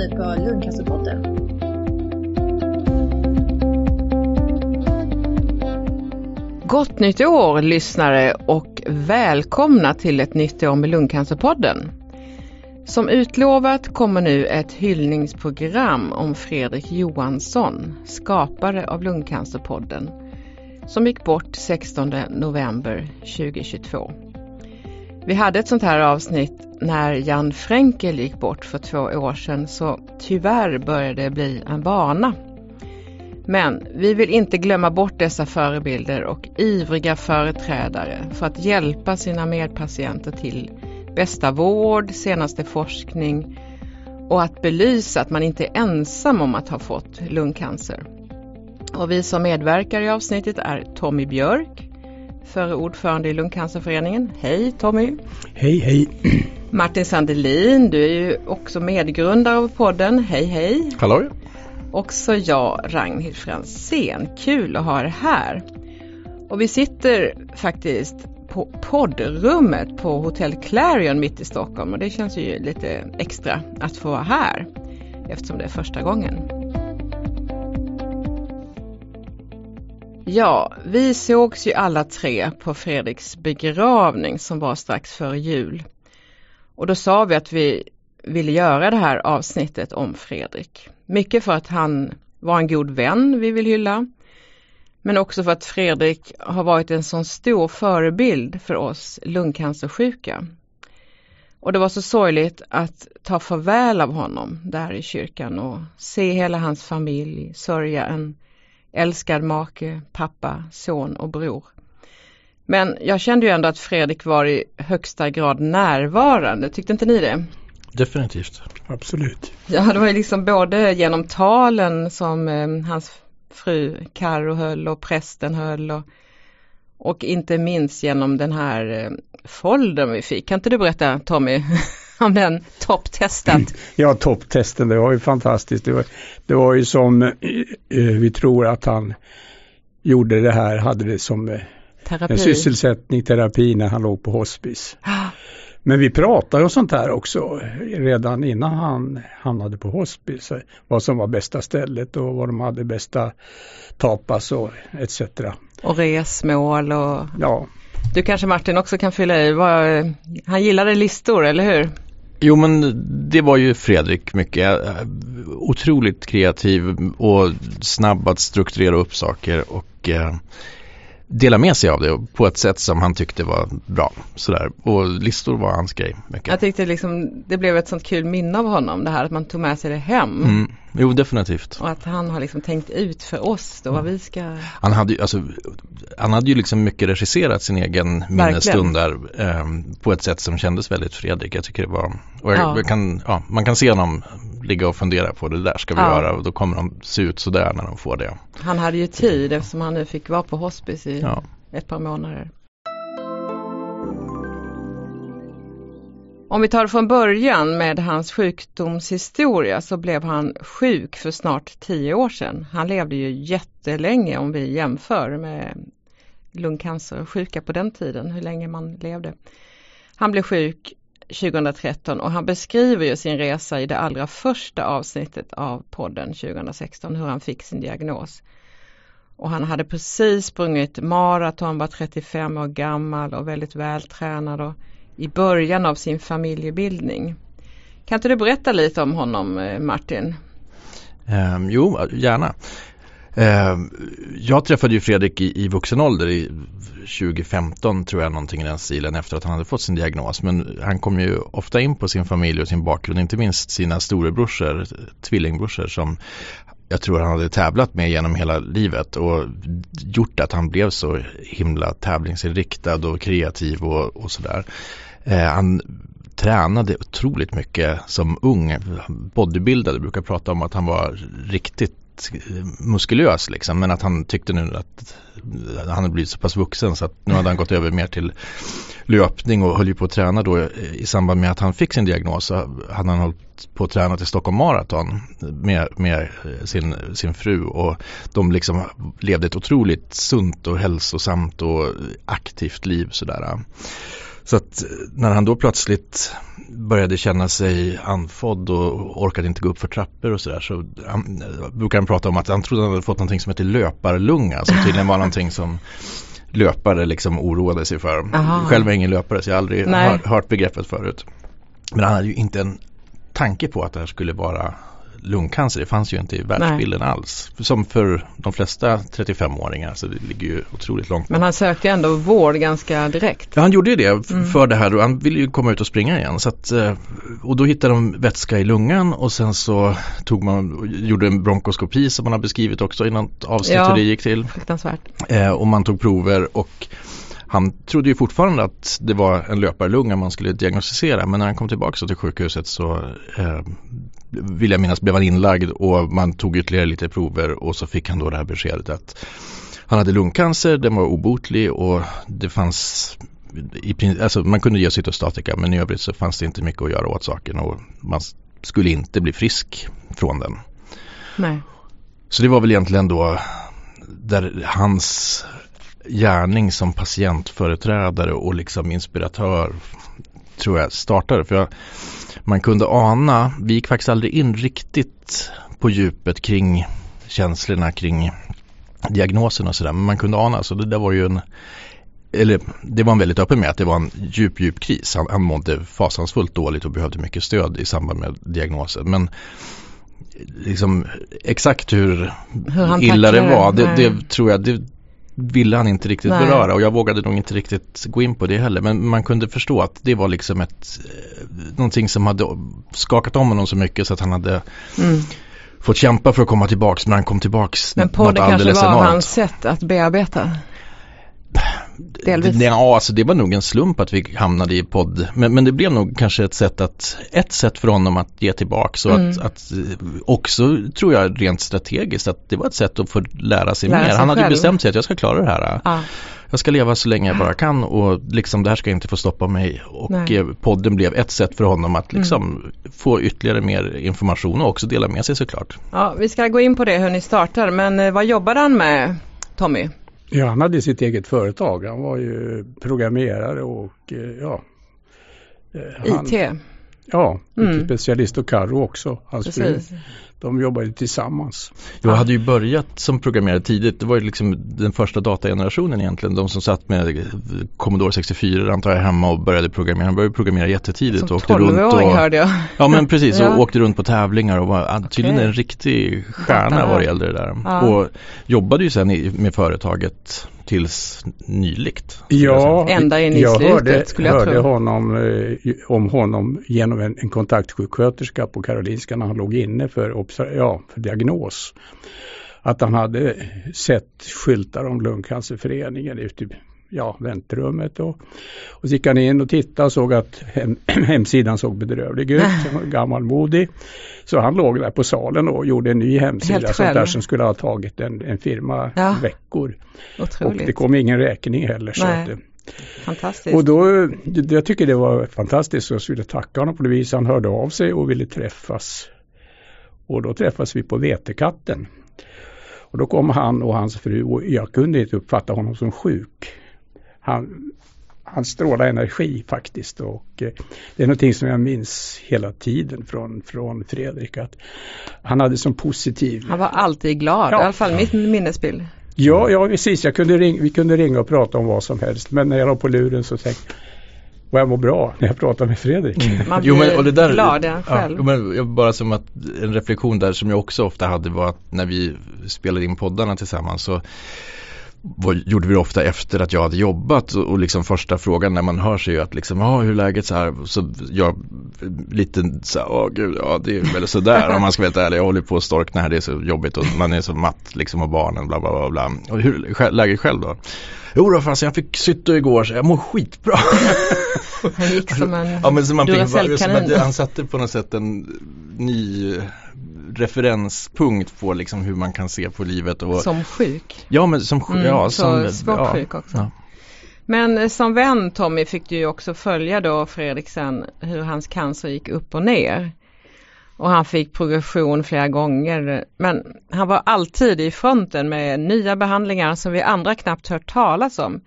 ni på Lundcancerpodden. Gott nytt år lyssnare och välkomna till ett nytt år med Lungcancerpodden. Som utlovat kommer nu ett hyllningsprogram om Fredrik Johansson, skapare av Lungcancerpodden, som gick bort 16 november 2022. Vi hade ett sånt här avsnitt när Jan Fränkel gick bort för två år sedan så tyvärr började det bli en vana. Men vi vill inte glömma bort dessa förebilder och ivriga företrädare för att hjälpa sina medpatienter till bästa vård, senaste forskning och att belysa att man inte är ensam om att ha fått lungcancer. Och vi som medverkar i avsnittet är Tommy Björk, förre ordförande i Lungcancerföreningen. Hej Tommy! Hej hej! Martin Sandelin, du är ju också medgrundare av podden. Hej hej! Hallå! Också jag, Ragnhild Fransén. Kul att ha er här. Och vi sitter faktiskt på poddrummet på Hotell Clarion mitt i Stockholm och det känns ju lite extra att få vara här eftersom det är första gången. Ja, vi sågs ju alla tre på Fredriks begravning som var strax före jul. Och då sa vi att vi ville göra det här avsnittet om Fredrik. Mycket för att han var en god vän vi vill hylla. Men också för att Fredrik har varit en sån stor förebild för oss lungcancersjuka. Och det var så sorgligt att ta farväl av honom där i kyrkan och se hela hans familj sörja en älskad make, pappa, son och bror. Men jag kände ju ändå att Fredrik var i högsta grad närvarande, tyckte inte ni det? Definitivt. Absolut. Ja, det var ju liksom både genom talen som eh, hans fru Karo höll och prästen höll och, och inte minst genom den här eh, foldern vi fick. Kan inte du berätta Tommy om den topptestat? Ja, topptesten, det var ju fantastiskt. Det var, det var ju som eh, vi tror att han gjorde det här, hade det som eh, Terapi. en sysselsättning, terapi när han låg på hospice. Men vi pratade och sånt här också redan innan han hamnade på hospice. Vad som var bästa stället och vad de hade bästa tapas och etc. Och resmål och Ja, du kanske Martin också kan fylla i. Han gillade listor, eller hur? Jo men det var ju Fredrik mycket. Eh, otroligt kreativ och snabb att strukturera upp saker och eh, dela med sig av det på ett sätt som han tyckte var bra. Sådär. Och listor var hans grej. Mycket. Jag tyckte liksom det blev ett sånt kul minne av honom det här att man tog med sig det hem. Mm. Jo definitivt. Och att han har liksom tänkt ut för oss då vad vi ska Han hade ju, alltså, han hade ju liksom mycket regisserat sin egen minnesstund där eh, på ett sätt som kändes väldigt Fredrik. Jag tycker det var, och jag, Ja. jag kan, ja, man kan se honom ligga och fundera på det där ska vi Ja. göra och då kommer de se ut sådär när de får det. Han hade ju tid eftersom han nu fick vara på hospice i Ja. ett par månader. Om vi tar från början med hans sjukdomshistoria så blev han sjuk för snart tio år sedan. Han levde ju jättelänge om vi jämför med lungcancersjuka på den tiden, hur länge man levde. Han blev sjuk 2013 och han beskriver ju sin resa i det allra första avsnittet av podden 2016, hur han fick sin diagnos. Och han hade precis sprungit maraton, var 35 år gammal och väldigt vältränad och i början av sin familjebildning. Kan inte du berätta lite om honom eh, Martin? Um, jo, gärna. Ehm, jag träffade ju Fredrik i, i vuxen ålder i 2015 tror jag någonting i den stilen efter att han hade fått sin diagnos. Men han kom ju ofta in på sin familj och sin bakgrund, inte minst sina storebrorsor, tvillingbrorsor som jag tror han hade tävlat med genom hela livet och gjort att han blev så himla tävlingsinriktad och kreativ och, och sådär. Eh, han tränade otroligt mycket som ung, bodybuildade, brukar prata om att han var riktigt Eh, muskulös liksom men att han tyckte nu att han hade blivit så pass vuxen så att nu hade han gått över mer till löpning och höll ju på att träna då eh, i samband med att han fick sin diagnos så hade han hållit på att träna till Stockholm Marathon med, med eh, sin, sin fru och de liksom levde ett otroligt sunt och hälsosamt och aktivt liv sådär. Så att när han då plötsligt började känna sig andfådd och orkade inte gå upp för trappor och sådär så han, brukar han prata om att han trodde han hade fått någonting som heter löparlunga som tydligen var någonting som löpare liksom oroade sig för. Aha. Själv är jag ingen löpare så jag har aldrig hört, hört begreppet förut. Men han hade ju inte en tanke på att det här skulle vara lungcancer. Det fanns ju inte i världsbilden alls. Som för de flesta 35-åringar så det ligger ju otroligt långt Men han sökte ändå vård ganska direkt. Ja, han gjorde ju det Mm. för det här och han ville ju komma ut och springa igen. Så att, eh, och då hittade de vätska i lungan och sen så tog man, gjorde en bronkoskopi som man har beskrivit också i något avsnitt Ja. hur det gick till. Fruktansvärt. Eh, och man tog prover och han trodde ju fortfarande att det var en löparlunga man skulle diagnostisera men när han kom tillbaka till sjukhuset så eh, vill jag minnas blev han inlagd och man tog ytterligare lite prover och så fick han då det här beskedet att han hade lungcancer, den var obotlig och det fanns i, alltså man kunde ge cytostatika men i övrigt så fanns det inte mycket att göra åt saken och man skulle inte bli frisk från den. Nej. Så det var väl egentligen då där hans gärning som patientföreträdare och liksom inspiratör tror jag startade. För jag, man kunde ana, vi gick faktiskt aldrig in riktigt på djupet kring känslorna kring diagnosen och sådär. Men man kunde ana, så det där var ju en eller det var han väldigt öppen med att det var en djup, djup kris. Han, han mådde fasansfullt dåligt och behövde mycket stöd i samband med diagnosen. Men liksom exakt hur, Hur illa det var, det, det tror jag, det ville han inte riktigt Nej. beröra och jag vågade nog inte riktigt gå in på det heller. Men man kunde förstå att det var liksom ett, eh, någonting som hade skakat om honom så mycket så att han hade Mm. fått kämpa för att komma tillbaks men han kom tillbaks Men podden kanske var enormt. hans sätt att bearbeta. Delvis. Det, ja, alltså det var nog en slump att vi hamnade i podd. Men, men det blev nog kanske ett sätt att, ett sätt för honom att ge tillbaks och Mm. att, att eh, också tror jag rent strategiskt att det var ett sätt att få lära sig Lära mer. sig Han hade själv. bestämt sig att jag ska klara det här. Ja. Jag ska leva så länge jag bara kan och liksom det här ska inte få stoppa mig. Och Nej. eh, podden blev ett sätt för honom att liksom få ytterligare mer information och också dela med sig såklart. ja, vi ska gå in på det hur ni startar. Men eh, vad jobbade han med, Tommy? Ja, han hade sitt eget företag. Han var ju programmerare och eh, ja. eh, han- IT. Ja, Mm. IT-specialist och Carro också, hans fru. De jobbade tillsammans. Jag Ja. hade ju börjat som programmerare tidigt. Det var ju liksom den första datagenerationen egentligen. De som satt med Commodore 64 antar jag hemma och började programmera. Han började programmera jättetidigt Som och åkte runt 12-åring och hörde jag. Ja men precis Ja. och åkte runt på tävlingar och var tydligen Okej. en riktig stjärna vad det gällde det där. Ja. Och jobbade ju sen i, med företaget tills nyligt. Ja, Ända in i jag slutet, hörde, skulle jag hörde tro. honom, eh, om honom genom en, en kontaktsjuksköterska på Karolinska när han låg inne för, ja, för diagnos. Att han hade sett skyltar om Lungcancerföreningen ute ja, väntrummet. Och, och så gick han in och tittade och såg att hem, hemsidan såg bedrövlig ut, var gammalmodig. Så han låg där på salen och gjorde en ny hemsida sånt där som skulle ha tagit en, en firma Ja. veckor. Och Otroligt. det kom ingen räkning heller. Så Nej. att, eh, Fantastiskt. och då, jag tycker det var fantastiskt så jag skulle tacka honom på det viset. Han hörde av sig och ville träffas. Och då träffades vi på Vetekatten. Och då kom han och hans fru och jag kunde inte uppfatta honom som sjuk. Han, han strålar energi faktiskt och eh, det är någonting som jag minns hela tiden från, från Fredrik. Att han hade som positiv Han var alltid glad, Ja. i alla fall mitt minnesbild. Ja, ja precis. Jag kunde ring, vi kunde ringa och prata om vad som helst. Men när jag var på luren så tänkte jag, vad jag mår bra när jag pratar med Fredrik. Man Jo, blir men, och det där, glad ja, själv. Ja, men bara som att en reflektion där som jag också ofta hade var att när vi spelade in poddarna tillsammans så var, gjorde vi det ofta efter att jag hade jobbat och, och liksom första frågan när man hör sig ju att liksom, ja hur är läget så här, så jag lite så här, åh gud, ja det är väl sådär om man ska vara helt ärlig, jag håller på att storkna här, det är så jobbigt och man är så matt liksom och barnen bla bla bla bla. Och hur är läget själv då? Jo då fast jag fick sytto igår så jag mår skitbra. Han gick som en Ja men så man fick, bara- som att han satte på något sätt en ny referenspunkt på liksom hur man kan se på livet och Som sjuk. Ja men som, Mm, ja, som svårt ja, sjuk också. Ja. Men eh, som vän Tommy fick du ju också följa då Fredrik sen hur hans cancer gick upp och ner. Och han fick progression flera gånger. Men han var alltid i fronten med nya behandlingar som vi andra knappt hört talas om.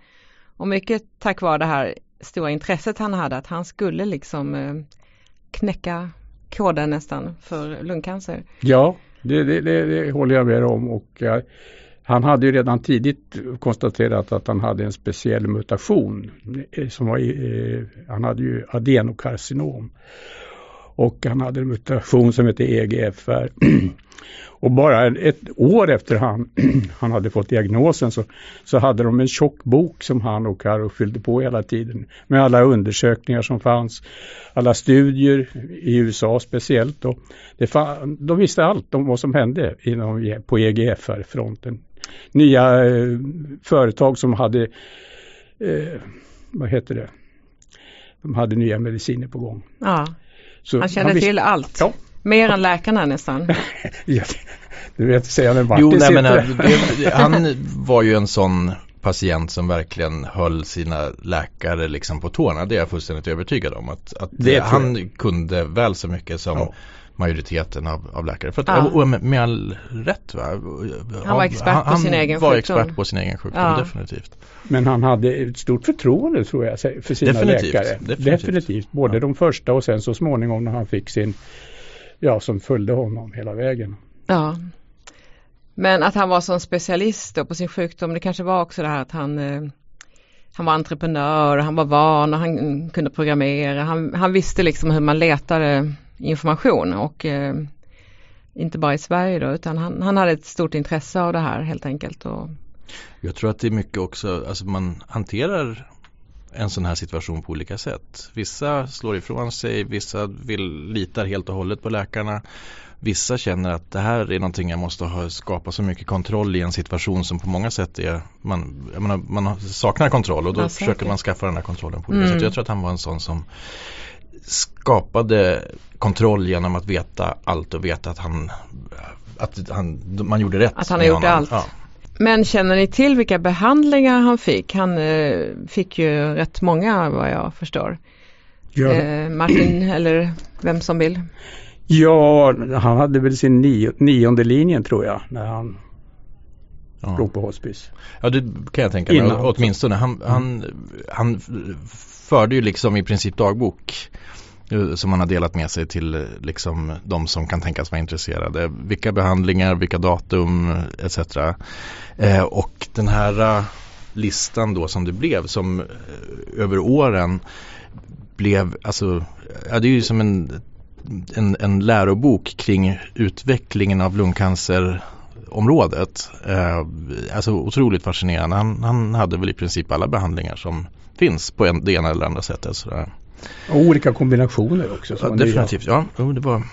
Och mycket tack vare det här stora intresset han hade att han skulle liksom eh, knäcka koden nästan för lungcancer. Ja, det, det, det, det håller jag med om och ja, han hade ju redan tidigt konstaterat att han hade en speciell mutation. Eh, som var, eh, han hade ju adenokarcinom. Och han hade en mutation som hette EGFR. Och bara ett år efter han, han hade fått diagnosen så, så hade de en tjock bok som han och Karo fyllde på hela tiden. Med alla undersökningar som fanns, alla studier i USA speciellt. Då. Det de visste allt om vad som hände inom, på EGFR-fronten. Nya eh, företag som hade, eh, vad heter det, de hade nya mediciner på gång. Ja, så han kände visste- till allt. Ja. Mer än läkarna nästan. Ja, du vet säga när Martin Jo, nej, men, sitter. äh, det, han var ju en sån patient som verkligen höll sina läkare liksom på tårna. Det är jag fullständigt övertygad om. Att, att eh, han kunde väl så mycket som Ja. Majoriteten av, av läkare. För att, Ja. och med, med all rätt va? Han var expert på sin egen Han var sjukdom. expert på sin egen sjukdom, Ja. definitivt. Men han hade ett stort förtroende tror jag för sina Definitivt, läkare. definitivt. Både Ja. de första och sen så småningom när han fick sin, ja som följde honom hela vägen. Ja. Men att han var som specialist på sin sjukdom, det kanske var också det här att han eh, han var entreprenör, han var van och han kunde programmera. Han, han visste liksom hur man letade information och eh, inte bara i Sverige då utan han, han hade ett stort intresse av det här helt enkelt. Och, Jag tror att det är mycket också, alltså man hanterar en sån här situation på olika sätt. Vissa slår ifrån sig, vissa vill, litar helt och hållet på läkarna. Vissa känner att det här är någonting jag måste ha, skapa så mycket kontroll i en situation som på många sätt är, man, menar, man saknar kontroll och då Ja, försöker man skaffa den här kontrollen på olika Mm. sätt. Jag tror att han var en sån som skapade kontroll genom att veta allt och veta att han, att han, man gjorde rätt. Att han har gjort allt. Ja. Men känner ni till vilka behandlingar han fick? Han eh, fick ju rätt många vad jag förstår. Ja, Eh, Martin eller vem som vill. ja han hade väl sin nio, nionde linjen tror jag när han Ja. låg på hospice. Ja det kan jag tänka mig, åtminstone. Han, han, han förde ju liksom i princip dagbok Eh, som man har delat med sig till eh, liksom de som kan tänkas vara intresserade. Vilka behandlingar, vilka datum eh, etc. Eh, och den här eh, listan då som det blev som eh, över åren blev, alltså, ja, det är ju som en, en, en lärobok kring utvecklingen av lungcancerområdet. Eh, alltså otroligt fascinerande. Han, han hade väl i princip alla behandlingar som finns på en, det ena eller andra sättet. Sådär. Och olika kombinationer också. Ja, definitivt, ja. Jo, det var,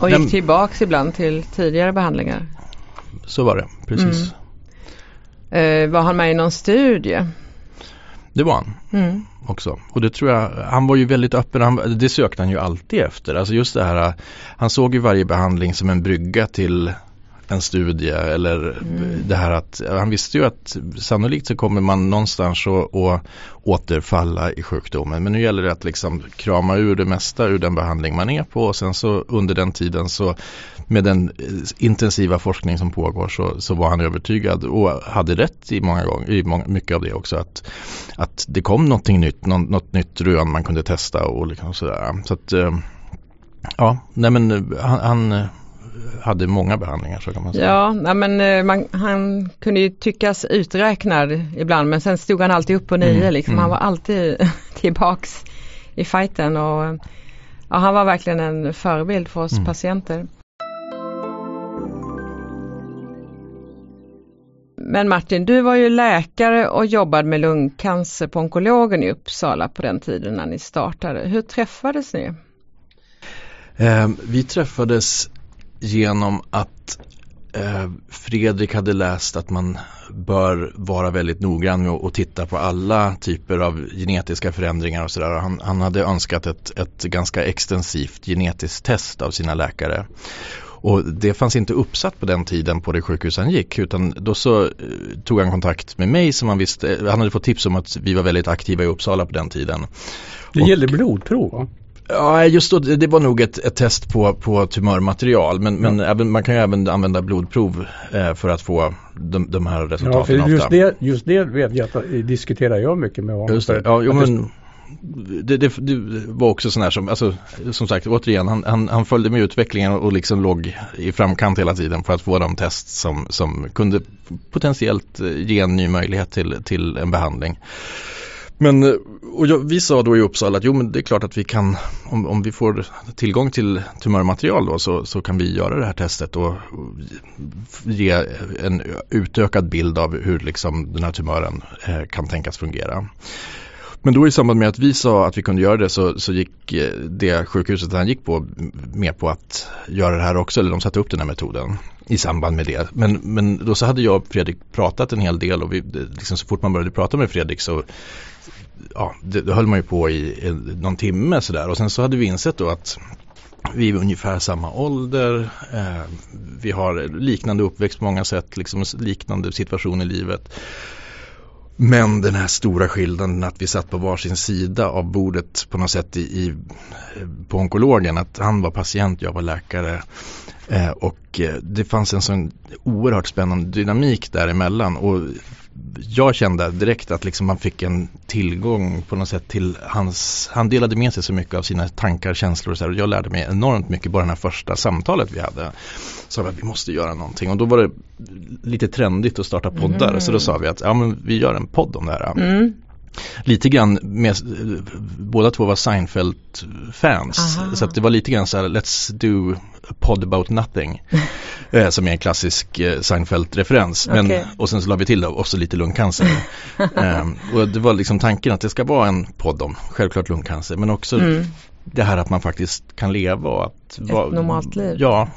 Och Den- gick tillbaks ibland till tidigare behandlingar. så var det, precis. Mm. Eh, var han med i någon studie? Det var han. Mm. också. Och det tror jag, han var ju väldigt öppen, han, det sökte han ju alltid efter. Alltså just det här, han såg ju varje behandling som en brygga till en studie eller Mm. det här att han visste ju att sannolikt så kommer man någonstans att, återfalla i sjukdomen. Men nu gäller det att liksom krama ur det mesta ur den behandling man är på och sen så under den tiden så med den intensiva forskning som pågår så, så var han övertygad och hade rätt i många gånger, i många, mycket av det också att, att det kom någonting nytt, något, något nytt rön man kunde testa och liksom sådär. Så att eh, ja, nej men han, han hade många behandlingar så kan man säga. Ja, nej, men eh, man, han kunde ju tyckas uträknad ibland men sen stod han alltid upp på nio Mm, liksom. mm. Han var alltid tillbaks i fighten och ja, han var verkligen en förebild för oss Mm. patienter. Men Martin, du var ju läkare och jobbade med lungcancer på onkologen i Uppsala på den tiden när ni startade. Hur träffades ni? Eh, vi träffades genom att eh, Fredrik hade läst att man bör vara väldigt noggrann med att titta på alla typer av genetiska förändringar och sådär. Han, han hade önskat ett, ett ganska extensivt genetiskt test av sina läkare. Och det fanns inte uppsatt på den tiden på det sjukhus han gick utan då så eh, tog han kontakt med mig som han visste, han hade fått tips om att vi var väldigt aktiva i Uppsala på den tiden. Det Och- gällde blodprov va? Ja, just då, det var nog ett, ett test på, på tumörmaterial men, men även, man kan ju även använda blodprov eh, för att få de, de här Ja, resultaten för just det, just det vet jag det diskuterar jag mycket med honom. Just det. Ja, jo, men, det, det, det, var också sån här som, alltså, som sagt återigen, han, han, han följde med utvecklingen och liksom låg i framkant hela tiden för att få de test som, som kunde potentiellt ge en ny möjlighet till, till en behandling. Men eh, och jag, vi sa då i Uppsala att jo men det är klart att vi kan, om, om vi får tillgång till tumörmaterial då så, så kan vi göra det här testet och, eh, ge en utökad bild av hur liksom den här tumören eh, kan tänkas fungera. Men då i samband med att vi sa att vi kunde göra det så, så gick eh, det sjukhuset han gick på med på att göra det här också, eller de satte upp den här metoden i samband med det. Men, men då så hade jag och Fredrik pratat en hel del och vi, liksom så fort man började prata med Fredrik så ja, det, det höll man ju på i, i någon timme sådär och sen så hade vi insett då att vi är ungefär samma ålder, eh, vi har liknande uppväxt på många sätt, liksom liknande situation i livet. Men den här stora skillnaden att vi satt på varsin sida av bordet på något sätt i, i på onkologen. Att han var patient, jag var läkare. Eh, och eh, det fanns en sån oerhört spännande dynamik däremellan. Och jag kände direkt att liksom man fick en tillgång på något sätt till hans, han delade med sig så mycket av sina tankar, känslor och så här, och jag lärde mig enormt mycket på det här första samtalet vi hade. Så att vi måste göra någonting och då var det lite trendigt att starta poddar mm. så då sa vi att ja, men vi gör en podd om det här. Mm lite grann med, båda två var Seinfeld-fans. Så det var lite grann så här, let's do a pod about nothing. eh, som är en klassisk eh, Seinfeld-referens. Okay. Och sen så la vi till då också lite lungcancer. eh, och det var liksom tanken att det ska vara en podd om självklart lungcancer men också mm. det här att man faktiskt kan leva och att Ett va, normalt liv. Ja,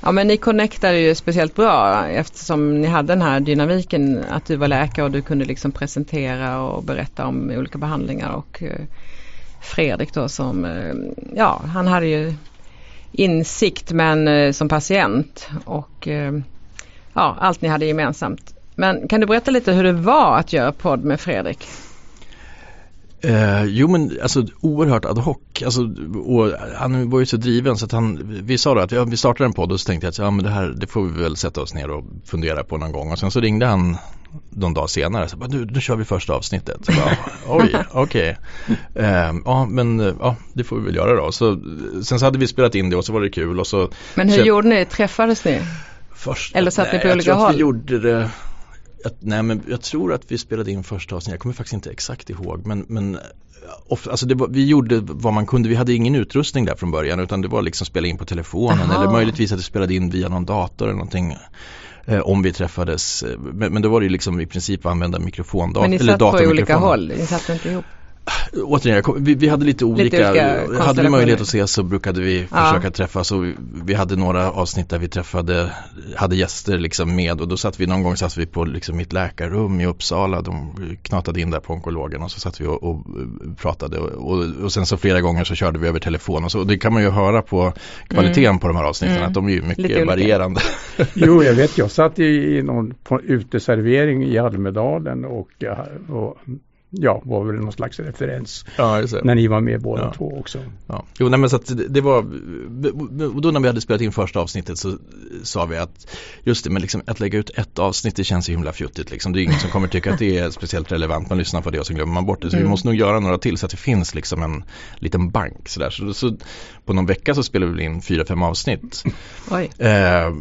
Ja men ni connectade ju speciellt bra eftersom ni hade den här dynamiken att du var läkare och du kunde liksom presentera och berätta om olika behandlingar och eh, Fredrik då som, eh, ja han hade ju insikt men eh, som patient och ja allt ni hade gemensamt. Men kan du berätta lite hur det var att göra podd med Fredrik? Eh, jo men alltså oerhört ad hoc. Alltså, och han var ju så driven så att han, vi sa då att ja, vi startar en podd och så tänkte jag att ja, men det här det får vi väl sätta oss ner och fundera på någon gång. Och sen så ringde han någon dag senare. Så bara, nu, nu kör vi första avsnittet. Så bara, Oj, okej. Okay. Eh, ja men ja, det får vi väl göra då. Så, sen så hade vi spelat in det och så var det kul. Och så, men hur så, gjorde ni? Träffades ni? Först, Eller satt ni på olika håll? Jag tror att vi gjorde det jag, nej men jag tror att vi spelade in första avsnittet, jag kommer faktiskt inte exakt ihåg men, men eh, of, alltså var, vi gjorde vad man kunde, vi hade ingen utrustning där från början utan det var liksom spela in på telefonen Aha. eller möjligtvis att vi spelade in via någon dator eller någonting eh, om vi träffades. Men, men då var det ju liksom i princip att använda mikrofondator. Men ni satt på olika håll, ni satt inte ihop? Återigen, vi, vi, hade lite olika, lite olika hade vi möjlighet att ses så brukade vi ja. försöka träffas och vi, hade några avsnitt där vi träffade, hade gäster liksom med och då satt vi någon gång satt vi på liksom mitt läkarrum i Uppsala, de knatade in där på onkologen och så satt vi och, och pratade och, och, och, sen så flera gånger så körde vi över telefon och så och det kan man ju höra på kvaliteten mm. på de här avsnitten mm. att de är ju mycket lite varierande. jo, jag vet, jag satt i, i någon uteservering i Almedalen och, och ja, var väl någon slags referens. Ja, när ni var med båda ja. två också. Ja. Jo, nej, men så att det, var, då när vi hade spelat in första avsnittet så sa vi att just det, men liksom att lägga ut ett avsnitt det känns ju himla fjuttigt liksom. Det är ingen som kommer tycka att det är speciellt relevant. Man lyssnar på det och så glömmer man bort det. Så mm. vi måste nog göra några till så att det finns liksom en liten bank sådär. Så, så på någon vecka så spelade vi in fyra, fem avsnitt. Oj. Eh,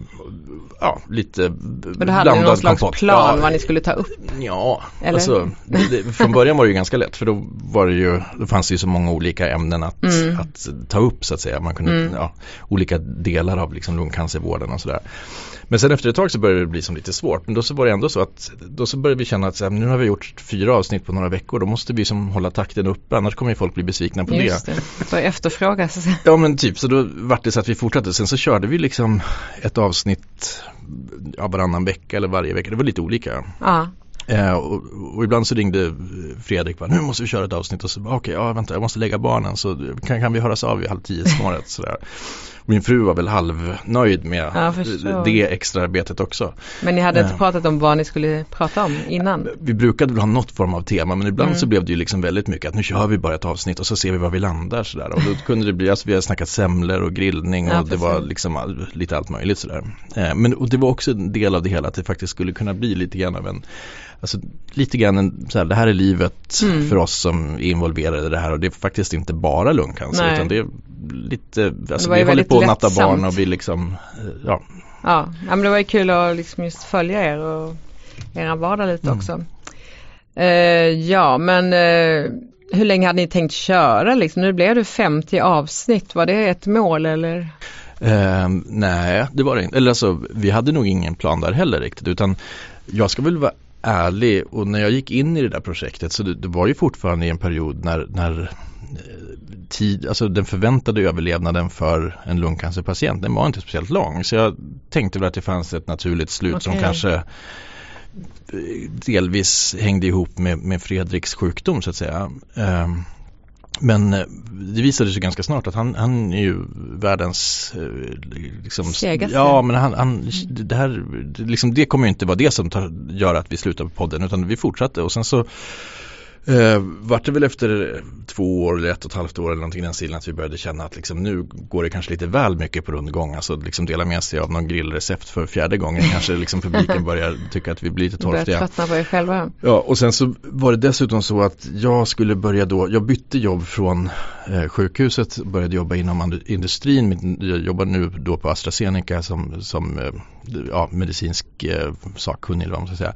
ja, lite Men du hade ni någon slags kompott. plan ja, vad ni skulle ta upp? Ja, Eller? alltså det, från början var det ju ganska lätt för då var det ju, då fanns det ju så många olika ämnen att, mm. att ta upp så att säga. Man kunde, mm. ja, olika delar av liksom lungcancervården och sådär. Men sen efter ett tag så började det bli som lite svårt. Men då så var det ändå så att då så började vi känna att så här, nu har vi gjort fyra avsnitt på några veckor. Då måste vi som hålla takten uppe annars kommer ju folk bli besvikna på Just det. det. Börja efterfrågas. Ja men typ så då vart det så att vi fortsatte. Sen så körde vi liksom ett avsnitt ja, varannan vecka eller varje vecka. Det var lite olika. Ja. Eh, och, och, ibland så ringde Fredrik bara, nu måste vi köra ett avsnitt och så okej, okay, ja vänta jag måste lägga barnen så kan, kan vi höras av vid halv tio sådär. Min fru var väl halvnöjd med det extra arbetet också. Men ni hade inte eh. pratat om vad ni skulle prata om innan? Vi brukade väl ha något form av tema men ibland mm. så blev det ju liksom väldigt mycket att nu kör vi bara ett avsnitt och så ser vi var vi landar sådär. Och då kunde det bli, alltså vi har snackat semlor och grillning och ja, det var liksom lite allt möjligt sådär. Eh, men och det var också en del av det hela att det faktiskt skulle kunna bli lite grann av en alltså, lite grann en, så här, det här är livet Mm. för oss som är involverade i det här och det är faktiskt inte bara lungcancer Nej. utan det är lite, alltså, var vi ju väldigt att natta barn och vi liksom, eh, ja, Ja, men det var ju kul att liksom just följa er och era vardag lite Mm. också. Eh, ja, men eh, hur länge hade ni tänkt köra liksom? Nu blev det 50 avsnitt. Var det ett mål eller? Ehm, nej, det var det inte. Eller alltså, vi hade nog ingen plan där heller riktigt. Utan jag ska väl vara ärlig och när jag gick in i det där projektet så det, det var ju fortfarande i en period när, när eh, tid, alltså den förväntade överlevnaden för en lungcancerpatient den var inte speciellt lång. Så jag tänkte väl att det fanns ett naturligt slut som Okej. kanske eh, delvis hängde ihop med, med Fredriks sjukdom så att säga. Ehm, men eh, det visade sig ganska snart att han, han är ju världens eh, liksom, Segaste. Ja men han, han det här liksom, det kommer ju inte vara det som tar, gör att vi slutar på podden utan vi fortsatte och sen så Eh, vart det väl efter två år eller ett och ett halvt år eller någonting i den stilen att vi började känna att liksom, nu går det kanske lite väl mycket på rundgång. Alltså liksom dela med sig av någon grillrecept för fjärde gången kanske liksom publiken börjar tycka att vi blir lite Ni börjar torftiga. tröttna på er själva? Ja och sen så var det dessutom så att jag skulle börja då, jag bytte jobb från eh, sjukhuset, började jobba inom industrin, jag jobbar nu då på AstraZeneca som, som eh, ja, medicinsk eh, sakkunnig eller vad man ska säga.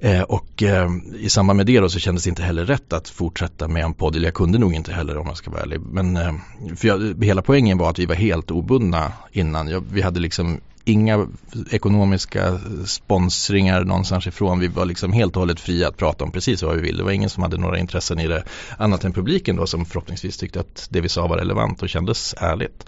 Eh, och eh, i samband med det då så kändes det inte heller rätt att fortsätta med en podd, eller jag kunde nog inte heller om jag ska vara ärlig. Men eh, för jag, hela poängen var att vi var helt obundna innan. Jag, vi hade liksom inga ekonomiska sponsringar någonstans ifrån. Vi var liksom helt och hållet fria att prata om precis vad vi ville. Det var ingen som hade några intressen i det annat än publiken då som förhoppningsvis tyckte att det vi sa var relevant och kändes ärligt.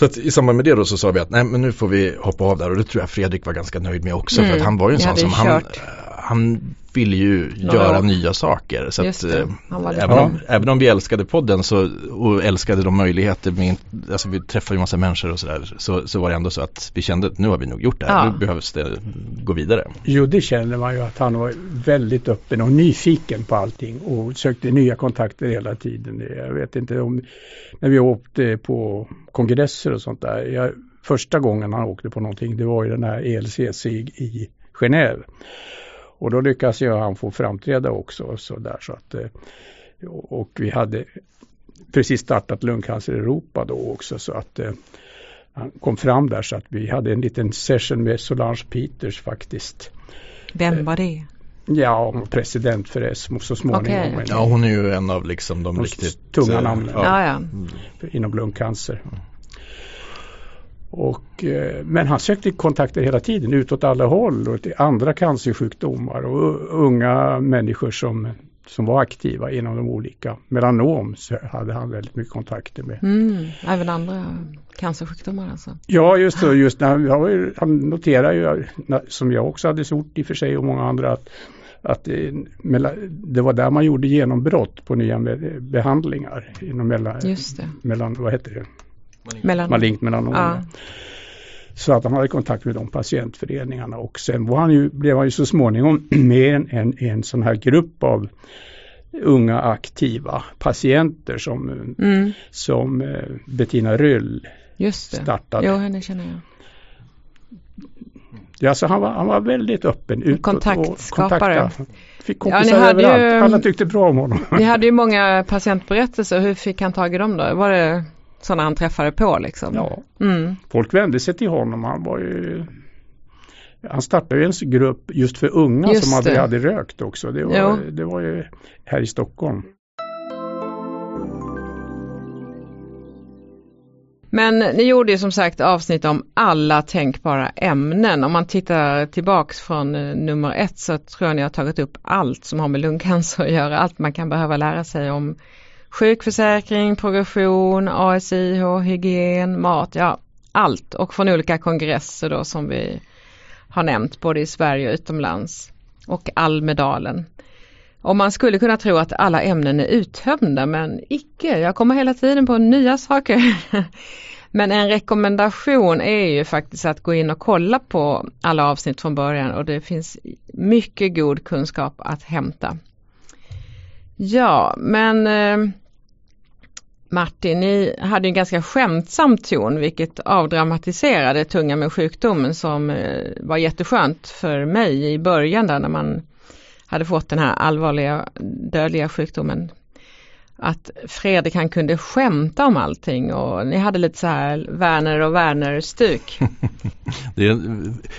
Så att i samband med det då så sa vi att nej men nu får vi hoppa av där och det tror jag Fredrik var ganska nöjd med också Mm. för att han var ju en sån som ju han, kört. han ville ju Några göra nya saker. Så att, eh, även, om, Ja. även om vi älskade podden så, och älskade de möjligheter med, alltså vi träffar ju massa människor och sådär så, så var det ändå så att vi kände att nu har vi nog gjort det här, Ja. nu behövs det gå vidare. Jo, det känner man ju att han var väldigt öppen och nyfiken på allting och sökte nya kontakter hela tiden. Jag vet inte om, när vi åkte på kongresser och sånt där. Jag, första gången han åkte på någonting, det var ju den här ELCC i Genève. Och då lyckades ju han få framträda också så där så att eh, och vi hade precis startat Lungcancer Europa då också så att eh, han kom fram där så att vi hade en liten session med Solange Peters faktiskt. Vem var det? Ja, president för ESMO så småningom. Men Ja hon är ju en av liksom de De riktigt tunga eh, namnen. Ja, ja. inom lungcancer. Och, eh, men han sökte kontakter hela tiden utåt alla håll och till andra cancersjukdomar och unga människor som, som var aktiva inom de olika. Melanom så hade han väldigt mycket kontakter med. Mm, även andra cancersjukdomar alltså. Ja, just det. Just när, han, noterar ju, som jag också hade gjort i och för sig och många andra, att, att det, var där man gjorde genombrott på nya behandlingar inom mellan, Just det. mellan vad heter det? Mellan... malignt melanom. Ja. Så att han hade kontakt med de patientföreningarna och sen var han ju, blev han ju så småningom med en, en, en sån här grupp av unga aktiva patienter som, Mm, som eh, Bettina det. startade. Jo, henne känner jag. Ja, alltså han, var, han var väldigt öppen utåt. Kontaktskapare. Fick Ja, kompisar ju- överallt. Alla tyckte bra om honom. Ni hade ju många patientberättelser. Hur fick han tag i dem då? Var det sådana han träffade på liksom? Ja, Mm, folk vände sig till honom. Han var ju han startade en grupp just för unga Just som aldrig hade rökt också. Det var, det var ju här i Stockholm. Men ni gjorde ju som sagt avsnitt om alla tänkbara ämnen. Om man tittar tillbaks från eh, nummer ett så tror jag ni har tagit upp allt som har med lungcancer att göra. Allt man kan behöva lära sig om sjukförsäkring, progression, ASIH, hygien, mat, ja allt. Och från olika kongresser då som vi har nämnt både i Sverige och utomlands. Och Almedalen. Och man skulle kunna tro att alla ämnen är uttömda men icke. Jag kommer hela tiden på nya saker. Men en rekommendation är ju faktiskt att gå in och kolla på alla avsnitt från början och det finns mycket god kunskap att hämta. Ja, men eh, Martin, ni hade en ganska skämtsam ton vilket avdramatiserade tunga med sjukdomen som eh, var jätteskönt för mig i början där när man hade fått den här allvarliga dödliga sjukdomen att Fredrik han kunde skämta om allting och ni hade lite så här Werner och Werner-stuk. det är,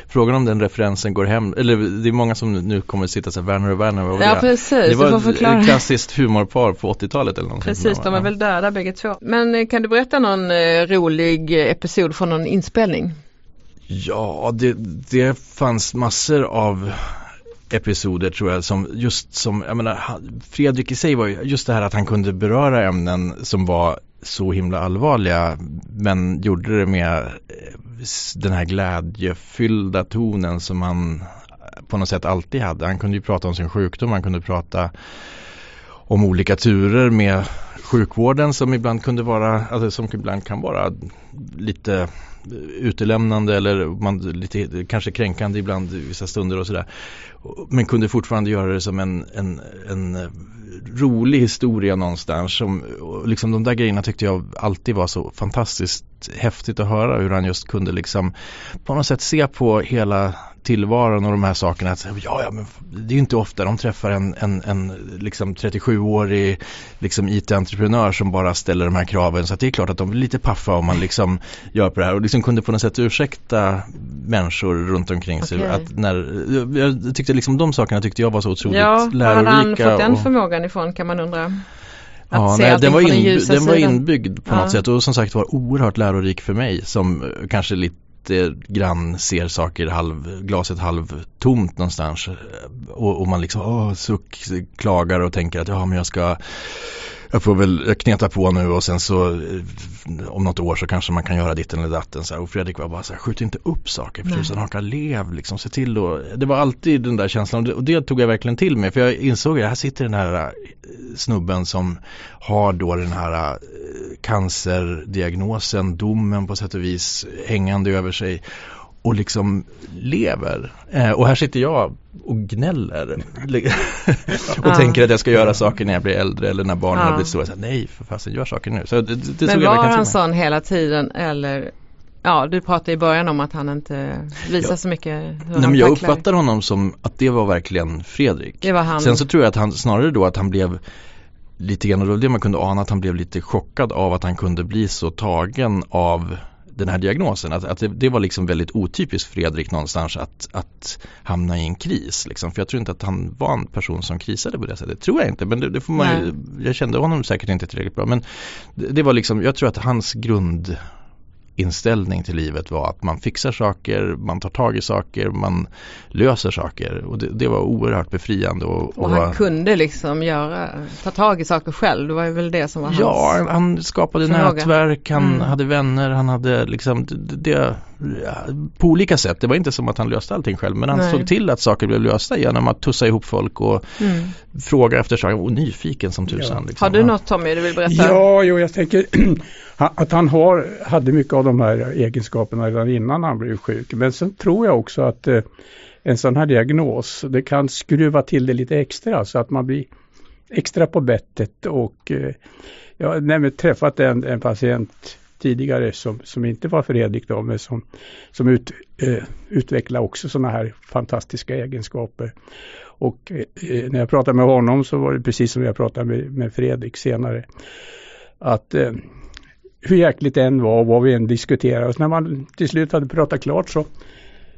frågan om den referensen går hem, eller det är många som nu kommer att sitta så här, Werner och Werner, vad Ja det? precis, Det var du får ett klassiskt humorpar på 80-talet eller någonting. Precis, de är väl döda bägge två. Men eh, kan du berätta någon eh, rolig episod från någon inspelning? Ja, det, det fanns massor av episoder tror jag som just som, jag menar Fredrik i sig var ju just det här att han kunde beröra ämnen som var så himla allvarliga men gjorde det med eh, den här glädjefyllda tonen som han eh, på något sätt alltid hade. Han kunde ju prata om sin sjukdom, han kunde prata om olika turer med sjukvården som ibland kunde vara, alltså som ibland kan vara lite utelämnande eller man, lite, kanske kränkande ibland i vissa stunder och sådär. Men kunde fortfarande göra det som en, en, en eh, rolig historia någonstans. Som, liksom de där grejerna tyckte jag alltid var så fantastiskt häftigt att höra hur han just kunde liksom på något sätt se på hela tillvaron och de här sakerna. Att, ja, ja, men det är ju inte ofta de träffar en, en, en liksom 37-årig liksom IT-entreprenör som bara ställer de här kraven. Så det är klart att de blir lite paffa om man liksom gör på det här och liksom kunde på något sätt ursäkta människor runt omkring sig. Okej. Att när, jag- jag tyckte liksom de sakerna tyckte jag var så otroligt Ja, var hade han lärorika. fått den och- förmågan ifrån kan man undra? Ja, nej, den, var från den var inbyggd på Ja. något sätt och som sagt var oerhört lärorik för mig som kanske lite Eh, grann ser saker halv, glaset halvtomt någonstans. Eh, och, och man liksom åh, suck, klagar och tänker att ja men jag ska jag får väl kneta på nu och sen så eh, om något år så kanske man kan göra ditten eller datten. Så här. och Fredrik var bara så här, skjut inte upp saker för tusan haka lev liksom, se till och det var alltid den där känslan och det, och det tog jag verkligen till mig för jag insåg att här sitter den här eh, snubben som har då den här eh, cancerdiagnosen, domen på sätt och vis hängande över sig och liksom lever. Eh, och här sitter jag och gnäller och Ja. tänker att jag ska göra saker när jag blir äldre eller när barnen har blivit stora. Så, här, Nej, för fasen, gör saker nu. Så det, det, Men var han sån hela tiden eller Ja, du pratade i början om att han inte visar Ja. så mycket hur Nej, han men jag tacklar. uppfattar honom som att det var verkligen Fredrik. Det var han. Sen så tror jag att han snarare då att han blev lite grann, och det man kunde ana att han blev lite chockad av att han kunde bli så tagen av den här diagnosen. Att, att det, det var liksom väldigt otypiskt Fredrik någonstans att, att hamna i en kris. Liksom. För jag tror inte att han var en person som krisade på det sättet. tror jag inte, men det, det får man ju, jag kände honom säkert inte tillräckligt bra. Men det, det var liksom, jag tror att hans grund inställning till livet var att man fixar saker, man tar tag i saker, man löser saker och det, det var oerhört befriande. Och, och han kunde liksom göra, ta tag i saker själv. Det var väl det som var Ja, hans. han skapade förmåga. nätverk, han Mm. hade vänner, han hade liksom det, det, ja, på olika sätt. Det var inte som att han löste allting själv men han Nej. såg till att saker blev lösta genom att tussa ihop folk och Mm. fråga efter saker och nyfiken som tusan. Ja. Liksom. Har du något Tommy du vill berätta? Ja, jo, jag tänker att han har, hade mycket av de här egenskaperna redan innan han blev sjuk. Men sen tror jag också att eh, en sån här diagnos, det kan skruva till det lite extra så att man blir extra på bettet och eh, jag har nämligen träffat en, en patient tidigare som, som inte var Fredrik då, men som, som ut, eh, utvecklar också sådana här fantastiska egenskaper. Och eh, när jag pratade med honom så var det precis som jag pratade med, med Fredrik senare. Att eh, hur jäkligt det än var och vad vi än diskuterade. Och när man till slut hade pratat klart så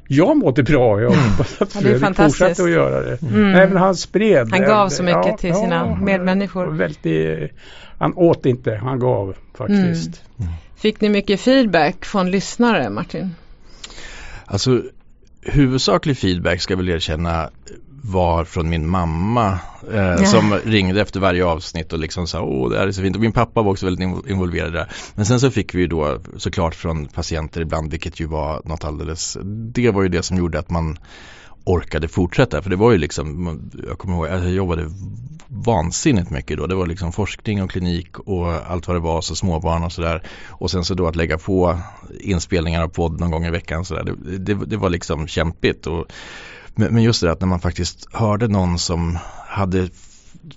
jag mådde bra. Jag hoppas att Ja, Fredrik fantastiskt. fortsatte att göra det. Mm. Även han spred. Han gav så mycket till sina medmänniskor. Väldigt, han åt inte, han gav faktiskt. Fick ni mycket feedback från lyssnare Martin? Alltså huvudsaklig feedback ska jag väl erkänna var från min mamma eh, som ringde efter varje avsnitt och liksom sa åh det här är så fint och min pappa var också väldigt invo- involverad där. Men sen så fick vi ju då såklart från patienter ibland vilket ju var något alldeles, det var ju det som gjorde att man orkade fortsätta för det var ju liksom, jag kommer ihåg, alltså jag jobbade vansinnigt mycket då. Det var liksom forskning och klinik och allt vad det var, så småbarn och sådär. Och sen så då att lägga på inspelningar av podd någon gång i veckan sådär. Det, det, det var liksom kämpigt. Och, men men just det att när man faktiskt hörde någon som hade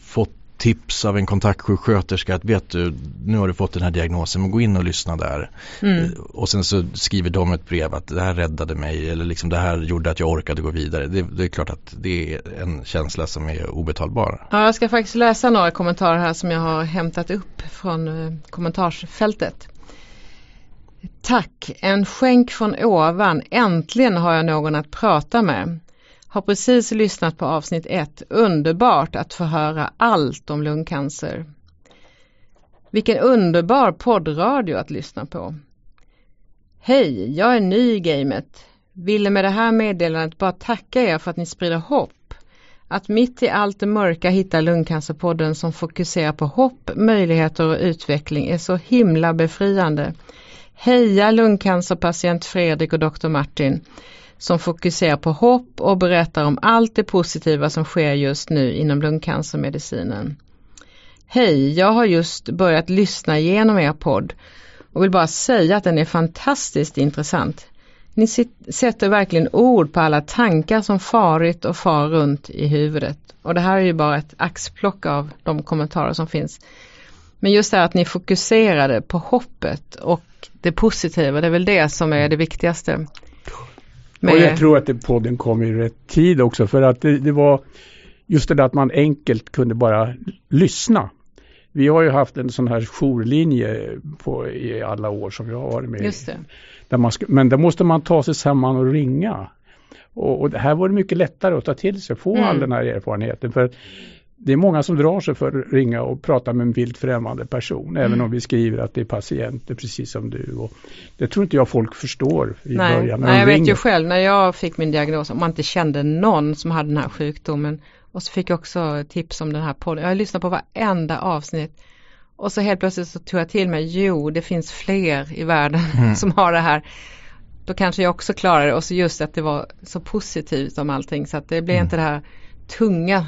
fått tips av en kontaktsjuksköterska att vet du, nu har du fått den här diagnosen, men gå in och lyssna där. Mm. Och sen så skriver de ett brev att det här räddade mig eller liksom det här gjorde att jag orkade gå vidare. Det, det är klart att det är en känsla som är obetalbar. Ja, jag ska faktiskt läsa några kommentarer här som jag har hämtat upp från eh, kommentarsfältet. Tack, en skänk från ovan. Äntligen har jag någon att prata med. Har precis lyssnat på avsnitt 1. Underbart att få höra allt om lungcancer. Vilken underbar poddradio att lyssna på. Hej, jag är ny i gamet. Ville med det här meddelandet bara tacka er för att ni sprider hopp. Att mitt i allt det mörka hitta Lungcancerpodden som fokuserar på hopp, möjligheter och utveckling är så himla befriande. Heja lungcancerpatient Fredrik och doktor Martin som fokuserar på hopp och berättar om allt det positiva som sker just nu inom lungcancermedicinen. Hej, jag har just börjat lyssna igenom er podd och vill bara säga att den är fantastiskt intressant. Ni sätter verkligen ord på alla tankar som farit och far runt i huvudet. Och det här är ju bara ett axplock av de kommentarer som finns. Men just det här att ni fokuserade på hoppet och det positiva, det är väl det som är det viktigaste. Med... Och jag tror att det, podden kom i rätt tid också för att det, det var just det där att man enkelt kunde bara lyssna. Vi har ju haft en sån här jourlinje på, i alla år som jag har varit med Just det. Där man ska, men där måste man ta sig samman och ringa. Och, och här var det mycket lättare att ta till sig, få mm. all den här erfarenheten. För det är många som drar sig för att ringa och prata med en vilt främmande person. Mm. Även om vi skriver att det är patienter precis som du. Och det tror inte jag folk förstår i nej, början. Nej, jag ringer. vet ju själv när jag fick min diagnos, om man inte kände någon som hade den här sjukdomen. Och så fick jag också tips om den här podden. Jag har lyssnat på varenda avsnitt. Och så helt plötsligt så tog jag till mig, jo det finns fler i världen mm. som har det här. Då kanske jag också klarar det och så just att det var så positivt om allting så att det blev mm. inte det här tunga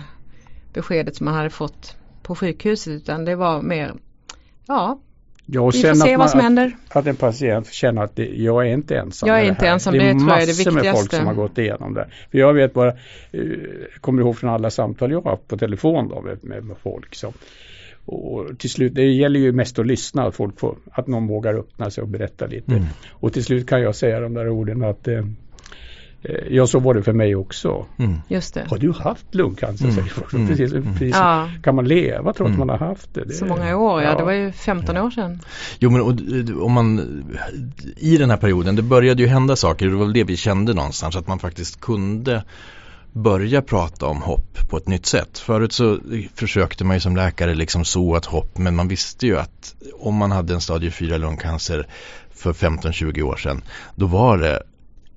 beskedet som man hade fått på sjukhuset utan det var mer, ja, Ja, vi får se vad som händer. Att, att en patient känner att det, jag är inte ensam. Jag är inte ensam, det, det tror jag är det viktigaste. Det är massor med folk som har gått igenom det. För jag vet bara, eh, kommer ihåg från alla samtal jag har haft på telefon då med, med, med folk som och till slut, det gäller ju mest att lyssna, att, folk får, att någon vågar öppna sig och berätta lite. Mm. Och till slut kan jag säga de där orden att Eh, ja, så var det för mig också. Mm. Just det. Har du haft lungcancer? Mm. Mm. Precis, mm. precis. Ja. Kan man leva trots mm. man har haft det? det så många år, ja. ja. Det var ju 15 år sedan. Jo, men om man i den här perioden, det började ju hända saker. Det var väl det vi kände någonstans, att man faktiskt kunde börja prata om hopp på ett nytt sätt. Förut så försökte man ju som läkare liksom så ett hopp men man visste ju att om man hade en stadie 4 lungcancer för 15-20 år sedan då var det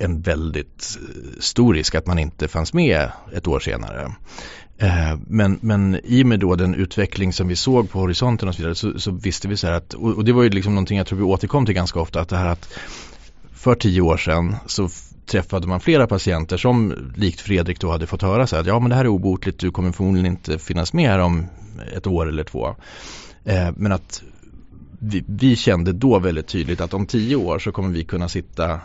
en väldigt eh, stor risk att man inte fanns med ett år senare. Eh, men, men i och med då den utveckling som vi såg på horisonten och så vidare så, så visste vi så här att, och det var ju liksom någonting jag tror vi återkom till ganska ofta, att det här att för tio år sedan så träffade man flera patienter som likt Fredrik då hade fått höra så här att ja men det här är obotligt, du kommer förmodligen inte finnas med här om ett år eller två. Eh, men att vi, vi, kände då väldigt tydligt att om tio år så kommer vi kunna sitta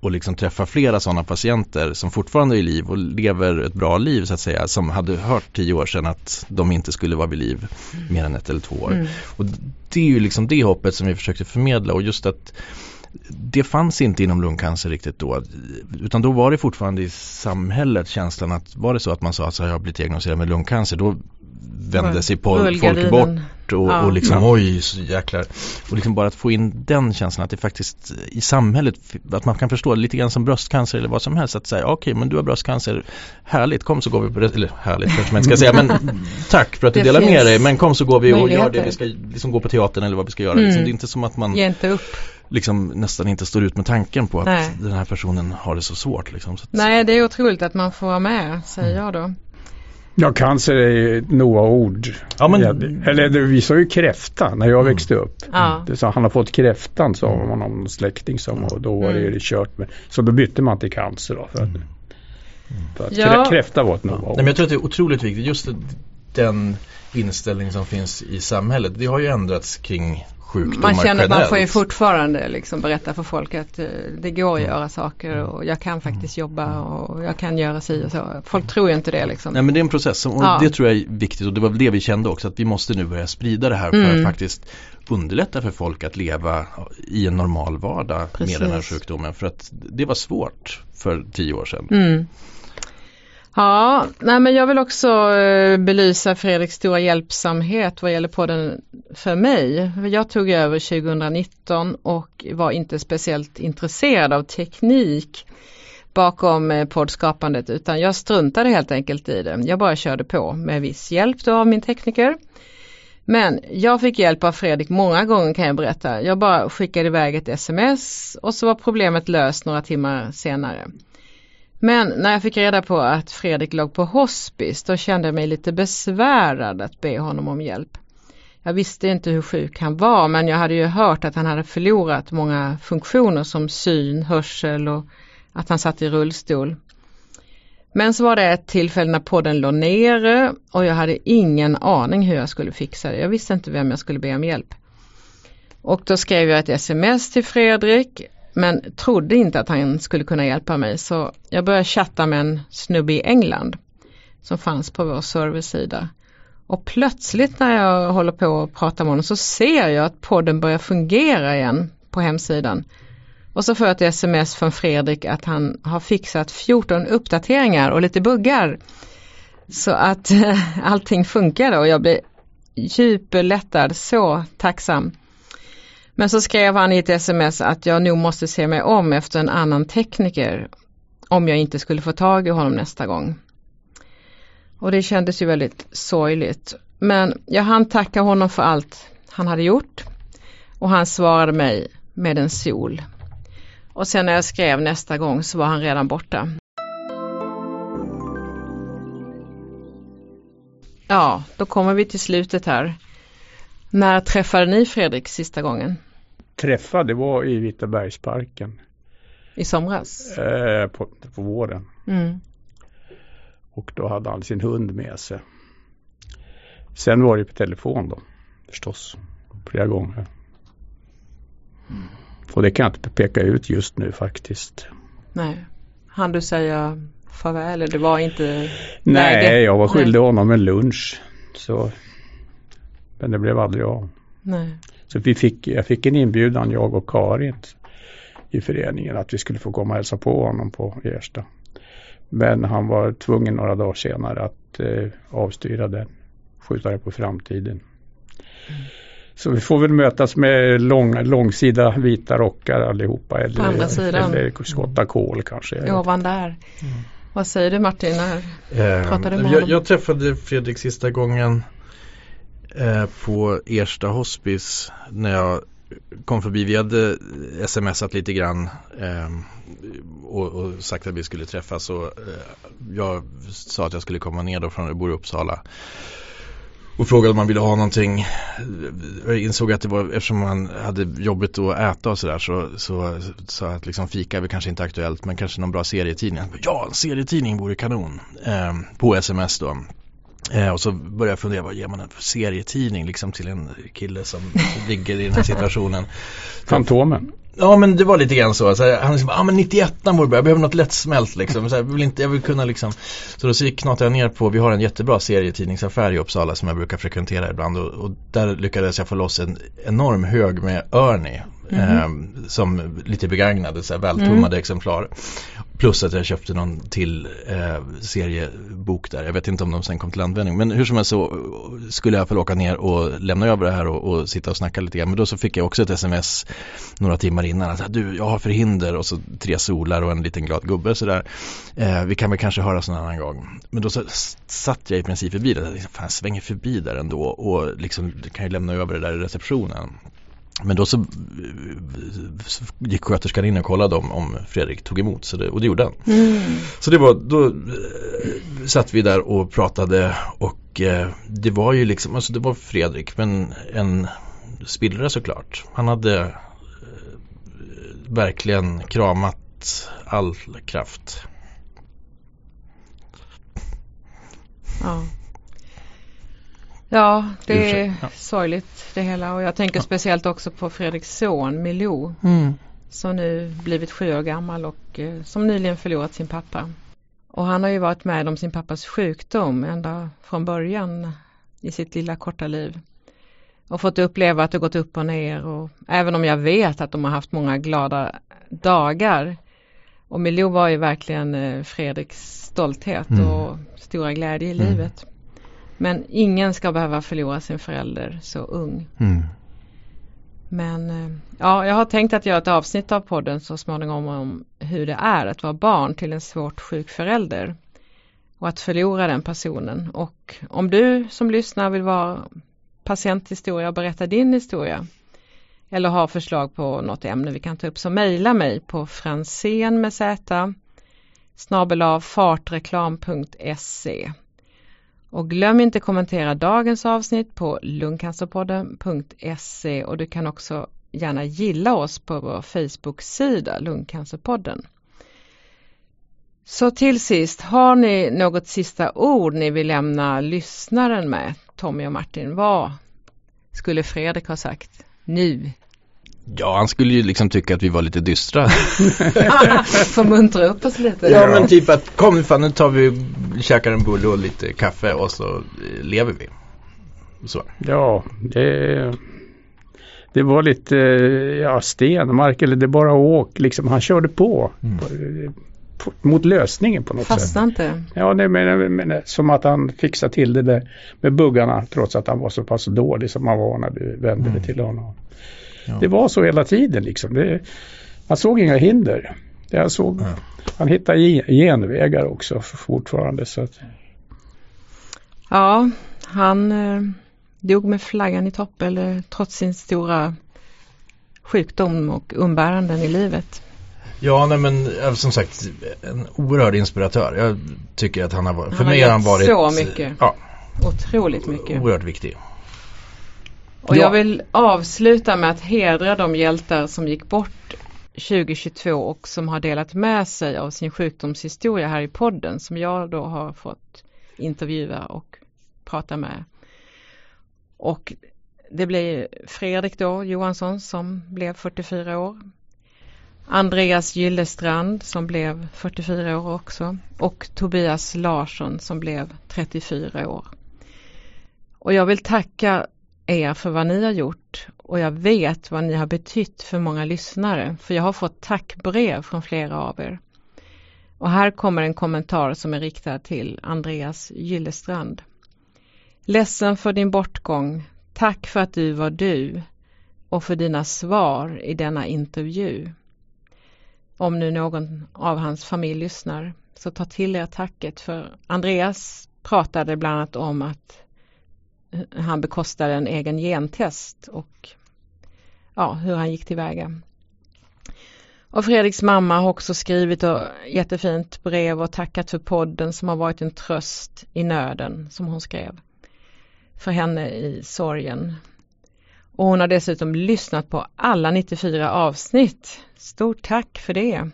och liksom träffa flera sådana patienter som fortfarande är i liv och lever ett bra liv så att säga som hade hört tio år sedan att de inte skulle vara vid liv mer än ett eller två år. Mm. Och det är ju liksom det hoppet som vi försökte förmedla och just att det fanns inte inom lungcancer riktigt då. Utan då var det fortfarande i samhället känslan att var det så att man sa att jag har blivit diagnostiserad med lungcancer då vände sig på, folk bort och, ja. och liksom ja. oj så jäklar. Och liksom bara att få in den känslan att det faktiskt i samhället att man kan förstå lite grann som bröstcancer eller vad som helst att säga okej okay, men du har bröstcancer härligt kom så går vi på det, eller härligt kanske man inte ska säga men tack för att du det delar med dig men kom så går vi och gör det vi ska liksom gå på teatern eller vad vi ska göra. Mm. Liksom, det är inte som att man Ge inte upp liksom nästan inte står ut med tanken på att Nej. den här personen har det så svårt. Liksom. Så Nej, det är otroligt att man får vara med, säger mm. jag då. Ja, cancer är ju några ord. Ja, men... Eller vi sa ju kräfta när jag mm. växte upp. Ja. Det sa, han har fått kräftan sa mm. man om en släkting som och då var det mm. kört med. Så då bytte man till cancer då. För att, mm. för att ja. kräfta var ett några ord. Nej, men jag tror att det är otroligt viktigt just den inställning som finns i samhället. Det har ju ändrats kring sjukdomar Man känner att man får ju fortfarande liksom berätta för folk att eh, det går att Mm. göra saker och jag kan faktiskt jobba och jag kan göra si och så. Folk tror ju inte det liksom. Nej men det är en process och Ja. det tror jag är viktigt och det var väl det vi kände också att vi måste nu börja sprida det här för Mm. att faktiskt underlätta för folk att leva i en normal vardag Precis. med den här sjukdomen för att det var svårt för tio år sedan. Mm. Ja, nej men jag vill också eh, belysa Fredriks stora hjälpsamhet vad gäller podden för mig. Jag tog över 2019 och var inte speciellt intresserad av teknik bakom eh, poddskapandet utan jag struntade helt enkelt i det. Jag bara körde på med viss hjälp då av min tekniker. Men jag fick hjälp av Fredrik många gånger kan jag berätta. Jag bara skickade iväg ett sms och så var problemet löst några timmar senare. Men när jag fick reda på att Fredrik låg på hospice då kände jag mig lite besvärad att be honom om hjälp. Jag visste inte hur sjuk han var men jag hade ju hört att han hade förlorat många funktioner som syn, hörsel och att han satt i rullstol. Men så var det ett tillfälle när podden låg nere och jag hade ingen aning hur jag skulle fixa det. Jag visste inte vem jag skulle be om hjälp. Och då skrev jag ett sms till Fredrik men trodde inte att han skulle kunna hjälpa mig så jag började chatta med en snubbe i England som fanns på vår servicesida. Och plötsligt när jag håller på att prata med honom så ser jag att podden börjar fungera igen på hemsidan. Och så får jag ett sms från Fredrik att han har fixat 14 uppdateringar och lite buggar. Så att allting funkar och jag blir djuplättad, så tacksam. Men så skrev han i ett sms att jag nog måste se mig om efter en annan tekniker om jag inte skulle få tag i honom nästa gång. Och det kändes ju väldigt sorgligt. Men jag hann tacka honom för allt han hade gjort och han svarade mig med en sol. Och sen när jag skrev nästa gång så var han redan borta. Ja, då kommer vi till slutet här. När träffade ni Fredrik sista gången? Träffa, det var i Vitabergsparken I somras? eh, på, på våren. Mm. Och då hade han sin hund med sig. Sen var det på telefon då förstås. Flera gånger. Och det kan jag inte peka ut just nu faktiskt. Nej. Han du säga farväl? Det var inte Nej, läge? jag var skyldig Nej. honom en lunch. Så. Men det blev aldrig av. Nej. Så vi fick, jag fick en inbjudan, jag och Karin i föreningen att vi skulle få komma och hälsa på honom på Ersta. Men han var tvungen några dagar senare att eh, avstyra den, skjuta det på framtiden. Så vi får väl mötas med lång, långsida vita rockar allihopa. Eller, andra sidan. eller skotta kol kanske. Ovan där. Vad säger du Martin? När Eh, Pratade med jag, honom? jag träffade Fredrik sista gången Eh, på Ersta hospice när jag kom förbi. Vi hade eh, smsat lite grann eh, och, och sagt att vi skulle träffas. Och, eh, jag sa att jag skulle komma ner då från, jag bor i Uppsala. Och frågade om man ville ha någonting. Jag insåg att det var, eftersom man hade jobbigt att äta och sådär så så sa jag att liksom fika är väl kanske inte aktuellt men kanske någon bra serietidning. Ja, en serietidning vore kanon. Eh, på sms då. Eh, och så började jag fundera, vad ger man en serietidning liksom till en kille som ligger i den här situationen. Fantomen. Ja men det var lite grann så. så här, han liksom, ja men 91 vore bra, jag behöver något lättsmält liksom. Så här, jag, vill inte, jag vill kunna liksom. Så då så knatade jag ner på, vi har en jättebra serietidningsaffär i Uppsala som jag brukar frekventera ibland. Och, och där lyckades jag få loss en enorm hög med Ernie. Eh, som lite begagnade, så här, vältummade exemplar. Plus att jag köpte någon till eh, seriebok där. Jag vet inte om de sen kom till användning. Men hur som helst så skulle jag få åka ner och lämna över det här och, och sitta och snacka lite grann. Men då så fick jag också ett sms några timmar innan. Att, ah, du, jag har förhinder och så tre solar och en liten glad gubbe sådär. Eh, vi kan väl kanske höras en annan gång. Men då så satt jag i princip förbi det. tänkte, liksom, fan, jag svänger förbi där ändå och liksom kan ju lämna över det där i receptionen. Men då så eh, gick sköterskan in och kollade om, om Fredrik tog emot så det, och det gjorde han. Mm. Så det var, då eh, satt vi där och pratade och eh, det var ju liksom, alltså det var Fredrik men en spillra såklart. Han hade verkligen kramat all kraft. Ja. Ja, det är ja. sorgligt det hela och jag tänker Ja. speciellt också på Fredriks son Milou Mm. som nu blivit sju år gammal och eh, som nyligen förlorat sin pappa. Och han har ju varit med om sin pappas sjukdom ända från början i sitt lilla korta liv. Och fått uppleva att det gått upp och ner och även om jag vet att de har haft många glada dagar. Och Milou var ju verkligen eh, Fredriks stolthet Mm. och stora glädje i Mm. livet. Men ingen ska behöva förlora sin förälder så ung. Mm. Men eh, ja, jag har tänkt att göra ett avsnitt av podden så småningom om hur det är att vara barn till en svårt sjuk förälder. Och att förlora den personen. Och om du som lyssnar vill vara patienthistoria och berätta din historia. Eller har förslag på något ämne vi kan ta upp så mejla mig på fransen med z snabel fartreklam.se och glöm inte kommentera dagens avsnitt på lungcancerpodden.se och du kan också gärna gilla oss på vår Facebook-sida Lungcancerpodden. Så till sist, har ni något sista ord ni vill lämna lyssnaren med, Tommy och Martin? Vad skulle Fredrik ha sagt nu? Ja, han skulle ju liksom tycka att vi var lite dystra. Får muntra upp oss lite. ja, men typ att kom nu fan, nu tar vi, käkar en bulle och lite kaffe och så eh, lever vi. Så. Ja, det, det var lite ja, stenmark eller det bara åk. Liksom, han körde på, Mm. på, på mot lösningen på något sätt. Fastna inte. Ja, det men, men, som att han fixade till det där med buggarna trots att han var så pass dålig som han var när vi vände Mm. det till honom. Ja. Det var så hela tiden liksom. Det, han såg inga hinder. Jag såg, Ja. Han hittade ge- genvägar också fortfarande. Så att, Ja, han eh, dog med flaggan i topp eller trots sin stora sjukdom och umbäranden i livet. Ja, nej men som sagt en oerhörd inspiratör. Jag tycker att han har varit, för Han har mig har han varit så mycket. Ja, Otroligt mycket. oerhört viktig. Och Ja. jag vill avsluta med att hedra de hjältar som gick bort 2022 och som har delat med sig av sin sjukdomshistoria här i podden som jag då har fått intervjua och prata med. Och det blir Fredrik då Johansson som blev 44 år. Andreas Gyllestrand som blev 44 år också och Tobias Larsson som blev 34 år. Och jag vill tacka er för vad ni har gjort och jag vet vad ni har betytt för många lyssnare för jag har fått tackbrev från flera av er. Och här kommer en kommentar som är riktad till Andreas Gyllestrand. Ledsen för din bortgång. Tack för att du var du och för dina svar i denna intervju. Om nu någon av hans familj lyssnar så ta till er tacket för Andreas pratade bland annat om att han bekostade en egen gentest och ja, hur han gick tillväga. Och Fredriks mamma har också skrivit ett jättefint brev och tackat för podden som har varit en tröst i nöden som hon skrev för henne i sorgen. Och hon har dessutom lyssnat på alla 94 avsnitt. Stort tack för det.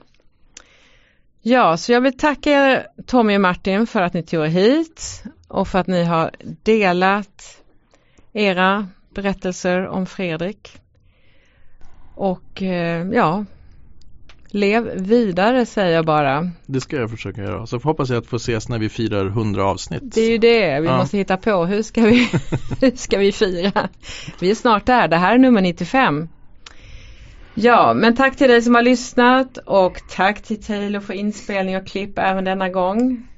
Ja, så jag vill tacka er Tommy och Martin för att ni tog er hit och för att ni har delat era berättelser om Fredrik. Och eh, ja, lev vidare säger jag bara. Det ska jag försöka göra. Så hoppas jag att få ses när vi firar 100 avsnitt. Det är ju det vi Ja. måste hitta på. Hur ska, vi, hur ska vi fira? Vi är snart där. Det här är nummer 95. Ja, men tack till dig som har lyssnat och tack till Taylor för inspelning och klipp även denna gång.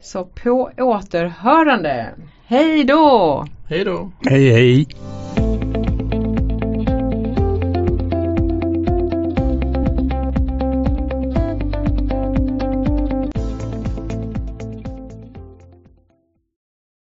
Så på återhörande. Hej då! Hej då! hej hej!